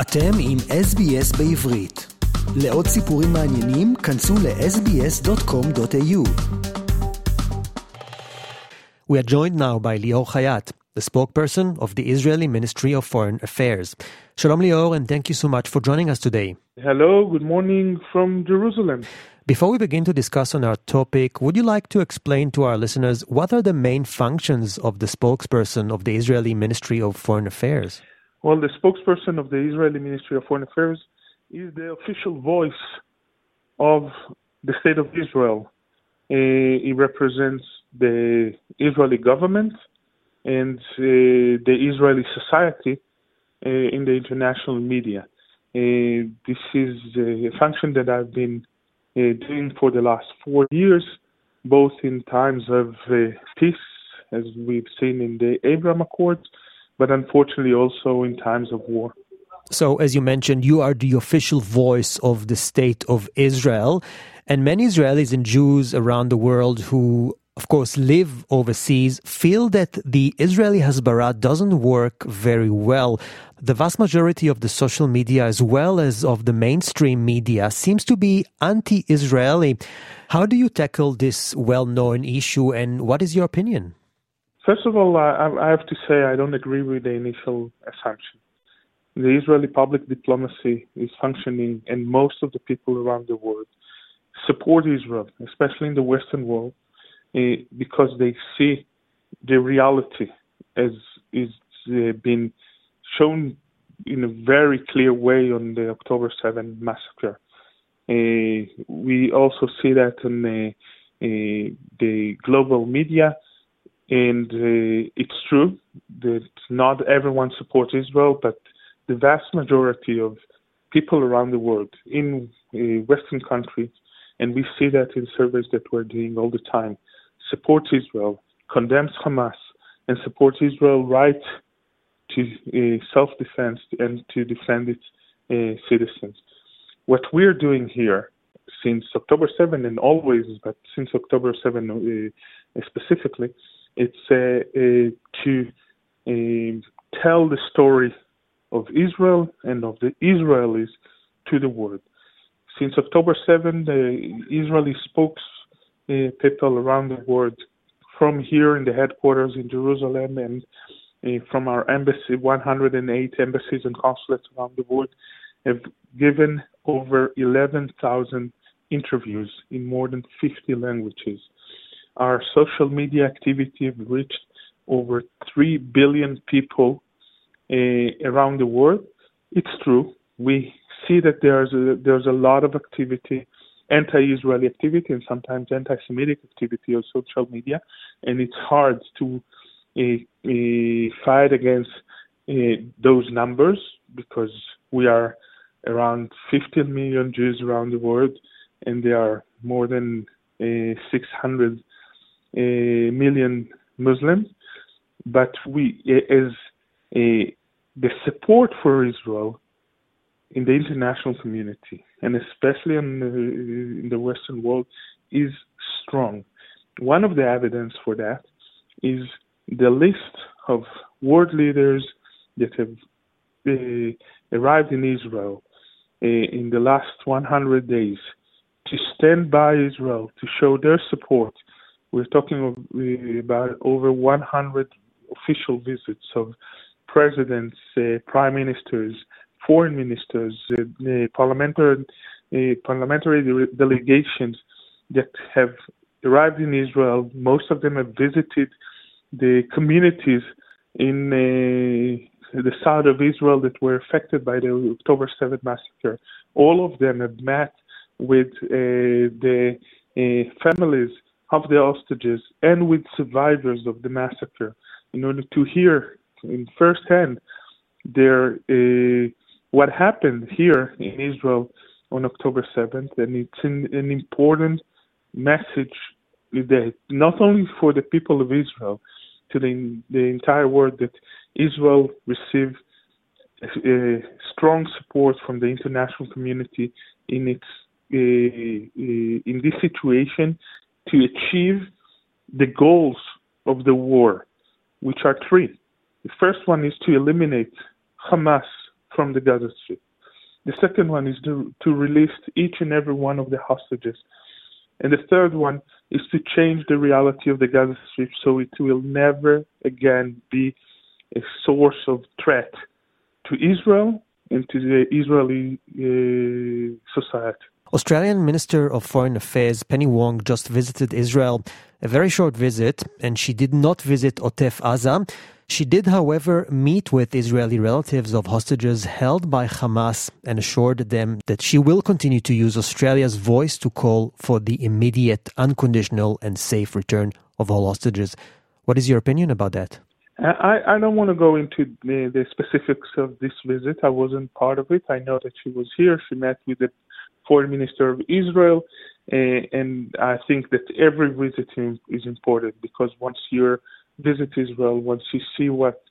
אתם עם SBS בעברית. לעוד סיפורים מעניינים, כנסו ל-sbs.com.au. We are joined now by Lior Hayat, the spokesperson of the Israeli Ministry of Foreign Affairs. Shalom Lior, and thank you so much for joining us today. Hello, good morning from Jerusalem. Before we begin to discuss on our topic, would you like to explain to our listeners what are the main functions of the spokesperson of the Israeli Ministry of Foreign Affairs? Well, the spokesperson of the Israeli Ministry of Foreign Affairs is the official voice of the state of Israel. Uh, he represents the Israeli government and uh, the Israeli society uh, in the international media. Uh, this is a function that I've been uh, doing for the last four years, both in times of uh, peace, as we've seen in the Abraham Accords, but unfortunately also in times of war. So, as you mentioned, you are the official voice of the state of Israel. And many Israelis and Jews around the world who, of course, live overseas feel that the Israeli Hasbara doesn't work very well. The vast majority of the social media, as well as of the mainstream media, seems to be anti Israeli. How do you tackle this well known issue, and what is your opinion? First of all, I, I have to say I don't agree with the initial assumption. The Israeli public diplomacy is functioning, and most of the people around the world support Israel, especially in the Western world, uh, because they see the reality as is uh, been shown in a very clear way on the October 7 massacre. Uh, we also see that in the, the global media, and it's true that not everyone supports Israel, but the vast majority of people around the world in Western countries and we see that in surveys that we're doing all the time, supports Israel, condemns Hamas, and supports Israel right to uh, self-defense and to defend its uh, citizens. What we're doing here since October 7 and always, but since October 7 uh, specifically, it's uh, to uh, tell the story of Israel and of the Israelis to the world. Since October 7, the Israeli spokes uh, people around the world from here in the headquarters in Jerusalem and uh, from our embassy, 108 embassies and consulates around the world, have given over 11,000 interviews in more than 50 languages. Our social media activity reached over 3 billion people uh, around the world. It's true. We see that there's a, there's a lot of activity, anti-Israeli activity, and sometimes anti-Semitic activity on social media, and it's hard to uh, uh, fight against those numbers because we are around 15 million Jews around the world, and there are more than uh, 600 uh, million Muslims. But we, as uh, the support for Israel in the international community, and especially in the, in the Western world, is strong. One of the evidence for that is the list of world leaders that have uh, arrived in Israel uh, in the last 100 days to stand by Israel, to show their support. We're talking uh, about over 100 official visits of presidents, uh, prime ministers, foreign ministers, uh, parliamentary uh, parliamentary delegations that have arrived in Israel. Most of them have visited the communities in the south of Israel that were affected by the October 7th massacre. All of them have met with the families of the hostages and with survivors of the massacre. In order to hear in first hand uh, what happened here in Israel on October 7th, and it's an, an important message that not only for the people of Israel, to the, the entire world, that Israel received uh, strong support from the international community in its uh, uh, in this situation to achieve the goals of the war, which are three. The first one is to eliminate Hamas from the Gaza Strip. The second one is to, to release each and every one of the hostages. And the third one is to change the reality of the Gaza Strip so it will never again be a source of threat to Israel and to the Israeli uh, society. Australian Minister of Foreign Affairs Penny Wong just visited Israel. A very short visit, and she did not visit Otef Aza. She did, however, meet with Israeli relatives of hostages held by Hamas and assured them that she will continue to use Australia's voice to call for the immediate, unconditional, and safe return of all hostages. What is your opinion about that? Uh, I, I don't want to go into the, the specifics of this visit. I wasn't part of it. I know that she was here. She met with the foreign minister of Israel, uh, and I think that every visit is important because once you're visit Israel, once you see what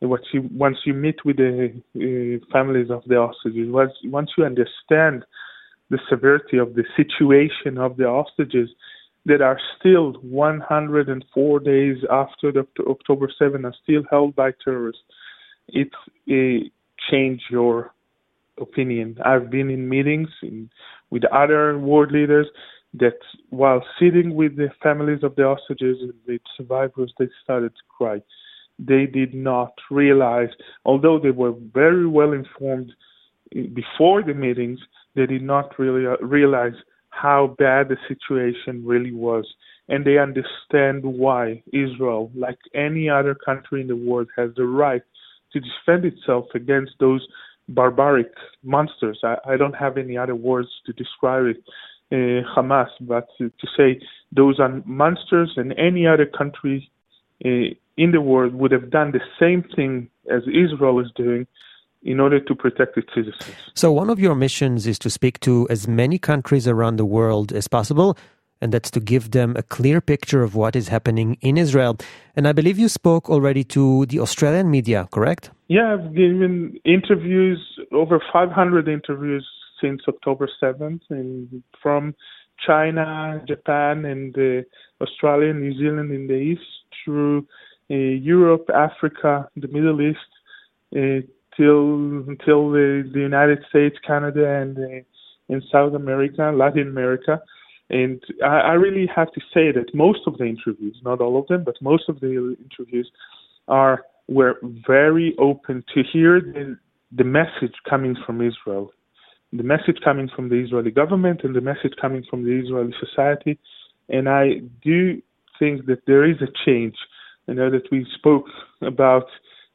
what you once you meet with the uh, families of the hostages, once once you understand the severity of the situation of the hostages that are still 104 days after the October 7 are still held by terrorists, it uh, change your opinion. I've been in meetings in, with other world leaders that while sitting with the families of the hostages and the survivors, they started to cry. They did not realize, although they were very well informed before the meetings, they did not really uh, realize how bad the situation really was. And they understand why Israel, like any other country in the world, has the right to defend itself against those barbaric monsters. I, I don't have any other words to describe it uh, Hamas, but to, to, say those are monsters, and any other country uh, in the world would have done the same thing as Israel is doing in order to protect its citizens. So, one of your missions is to speak to as many countries around the world as possible, and that's to give them a clear picture of what is happening in Israel. And I believe you spoke already to the Australian media, correct? Yeah, I've given interviews, over 500 interviews since October 7th, and from China, Japan, and uh, Australia, New Zealand in the east through uh, Europe, Africa, the Middle East, uh, till until the, the United States, Canada, and uh, in South America, Latin America. And I, I really have to say that most of the interviews, not all of them, but most of the interviews are were very open to hear the, the message coming from Israel the message coming from the Israeli government and the message coming from the Israeli society. And I do think that there is a change. I know that we spoke about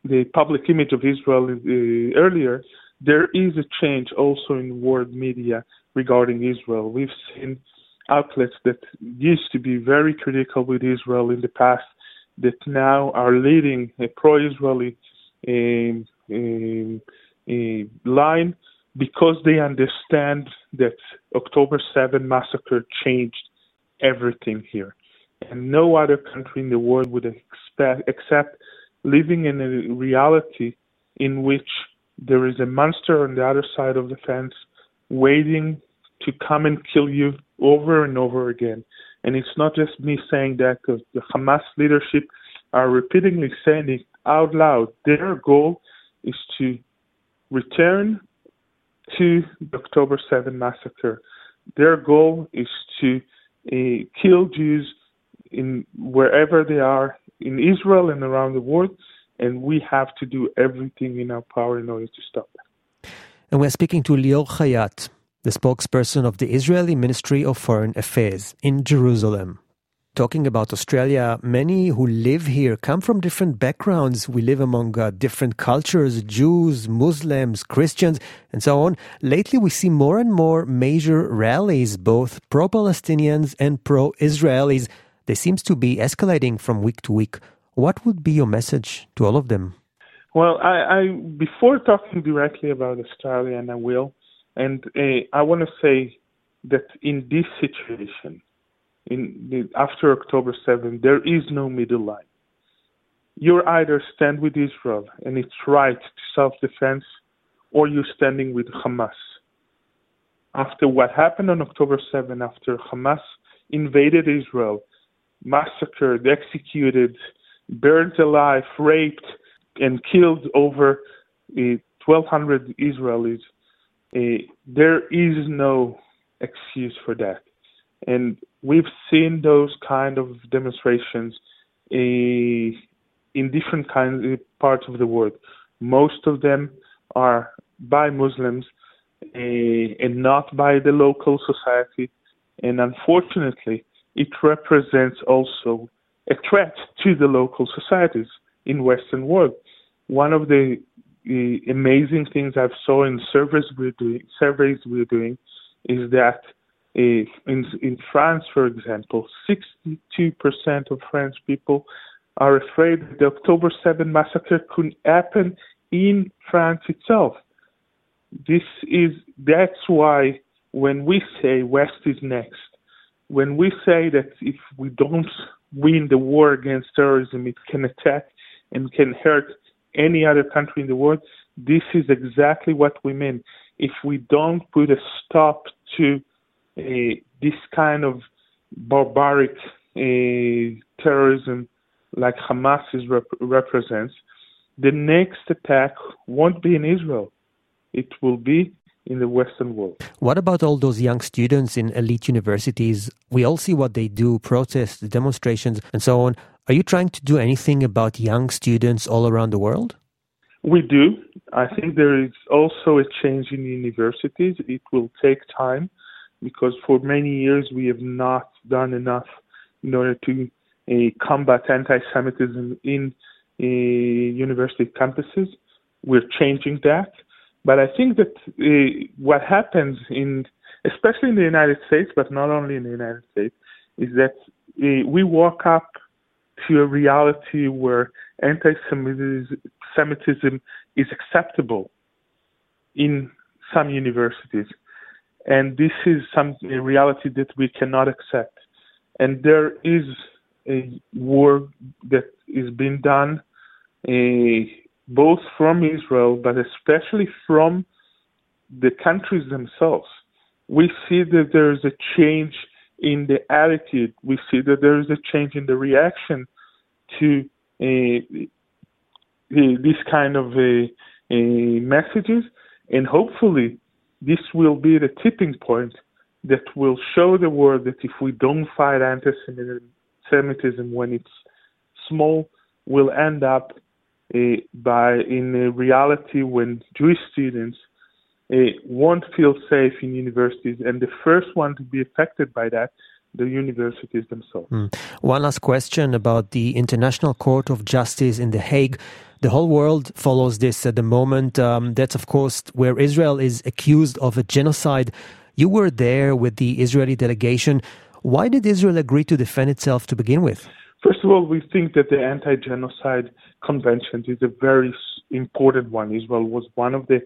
the public image of Israel uh, earlier. There is a change also in world media regarding Israel. We've seen outlets that used to be very critical with Israel in the past that now are leading a pro-Israeli um, um, uh, line because they understand that October 7 massacre changed everything here. And no other country in the world would expect, accept living in a reality in which there is a monster on the other side of the fence waiting to come and kill you over and over again. And it's not just me saying that because the Hamas leadership are repeatedly saying it out loud. Their goal is to return to the October 7 massacre. Their goal is to uh, kill Jews in wherever they are in Israel and around the world, and we have to do everything in our power in order to stop that. And we're speaking to Lior Hayat, the spokesperson of the Israeli Ministry of Foreign Affairs in Jerusalem talking about Australia, many who live here come from different backgrounds. We live among uh, different cultures, Jews, Muslims, Christians, and so on. Lately, we see more and more major rallies, both pro-Palestinians and pro-Israelis. They seems to be escalating from week to week. What would be your message to all of them? Well, I, I before talking directly about Australia, and I will, and uh, I want to say that in this situation, in the, after October 7, there is no middle line. You either stand with Israel and its right to self-defense, or you're standing with Hamas. After what happened on October 7, after Hamas invaded Israel, massacred, executed, burned alive, raped, and killed over uh, 1,200 Israelis, uh, there is no excuse for that. And we've seen those kind of demonstrations uh, in different kinds of parts of the world. Most of them are by Muslims uh, and not by the local society. And unfortunately, it represents also a threat to the local societies in Western world. One of the, the amazing things I've saw in surveys we're doing, surveys we're doing is that in, in France, for example, 62% of French people are afraid the October 7 massacre could happen in France itself. This is that's why when we say West is next, when we say that if we don't win the war against terrorism, it can attack and can hurt any other country in the world, this is exactly what we mean. If we don't put a stop to uh, this kind of barbaric uh, terrorism like Hamas is rep- represents, the next attack won't be in Israel. It will be in the Western world. What about all those young students in elite universities? We all see what they do protests, demonstrations, and so on. Are you trying to do anything about young students all around the world? We do. I think there is also a change in universities. It will take time because for many years we have not done enough in order to uh, combat anti Semitism in uh, university campuses. We're changing that. But I think that uh, what happens in, especially in the United States, but not only in the United States, is that we walk up to a reality where anti-Semitism is acceptable in some universities, and this is some a reality that we cannot accept. And there is a work that is being done. Uh, both from Israel, but especially from the countries themselves. We see that there is a change in the attitude. We see that there is a change in the reaction to uh, this kind of uh, uh, messages, and hopefully, this will be the tipping point that will show the world that if we don't fight anti-Semitism when it's small, we'll end up uh, by in a reality when Jewish students uh, won't feel safe in universities, and the first one to be affected by that the universities themselves. Mm. One last question about the International Court of Justice in The Hague. The whole world follows this at the moment. Um, that's, of course, where Israel is accused of a genocide. You were there with the Israeli delegation. Why did Israel agree to defend itself to begin with? First of all, we think that the anti-genocide convention is a very important one. Israel was one of the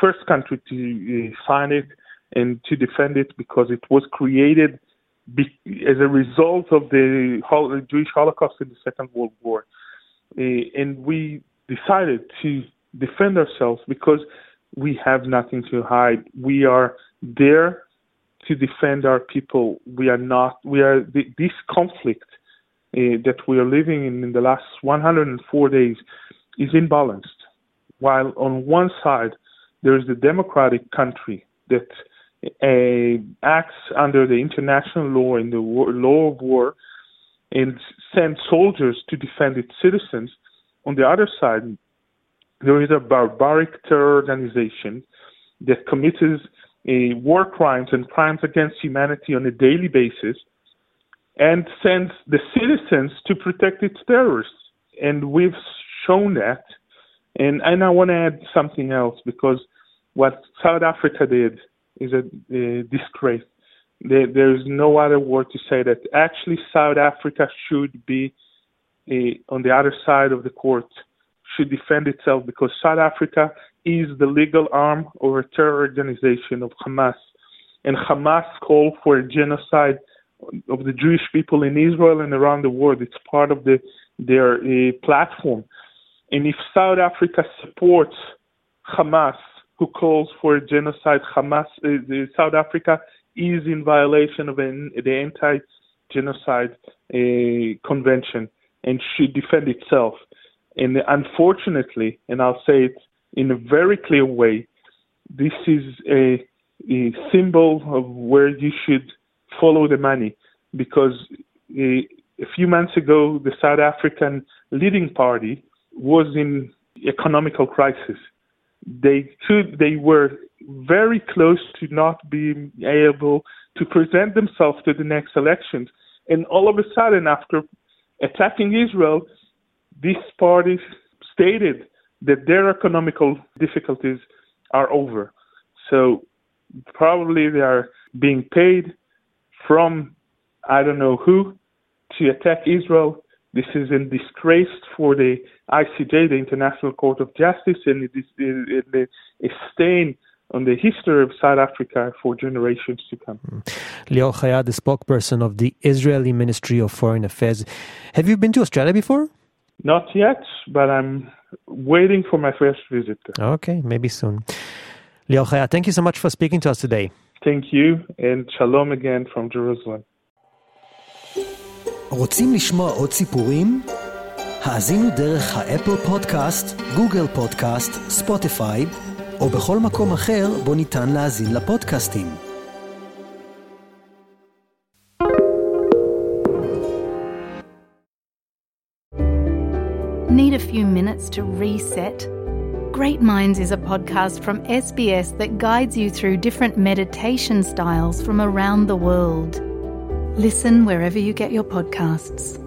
first countries to uh, sign it and to defend it because it was created as a result of the Jewish Holocaust in the Second World War. Uh, and we decided to defend ourselves because we have nothing to hide. We are there to defend our people. We are not, we are, this conflict uh, that we are living in in the last 104 days is imbalanced. While on one side there is the democratic country that uh, acts under the international law and the war, law of war and sends soldiers to defend its citizens, on the other side there is a barbaric terror organization that commits war crimes and crimes against humanity on a daily basis and sends the citizens to protect its terrorists. And we've shown that. And, and I want to add something else because what South Africa did is a, disgrace. There, there's no other word to say that. Actually, South Africa should be on the other side of the court, should defend itself because South Africa is the legal arm of a terror organization of Hamas. And Hamas called for a genocide of the Jewish people in Israel and around the world. It's part of the, their uh, platform. And if South Africa supports Hamas, who calls for genocide, Hamas, uh, South Africa is in violation of an, the anti-genocide uh, convention and should defend itself. And unfortunately, and I'll say it in a very clear way, this is a, a symbol of where you should follow the money because a, a few months ago, the South African leading party was in economical crisis. They could, they were very close to not being able to present themselves to the next elections. And all of a sudden, after attacking Israel, these parties stated that their economical difficulties are over. So probably they are being paid from I don't know who to attack Israel. This is a disgrace for the ICJ, the International Court of Justice, and it is a stain on the history of South Africa for generations to come. Mm. Lior Hayat, the spokesperson of the Israeli Ministry of Foreign Affairs. Have you been to Australia before? Not yet, but I'm waiting for my first visit. Okay, maybe soon. Lior Hayat, thank you so much for speaking to us today. Thank you, and shalom again from Jerusalem. רוצים לשמוע עוד סיפורים? האזינו דרך האפל פודקאסט, גוגל פודקאסט, ספוטיפיי, או בכל מקום אחר בו ניתן להאזין לפודקאסטים. Need a few minutes to reset? Great Minds is a podcast from SBS that guides you through different meditation styles from around the world. Listen wherever you get your podcasts.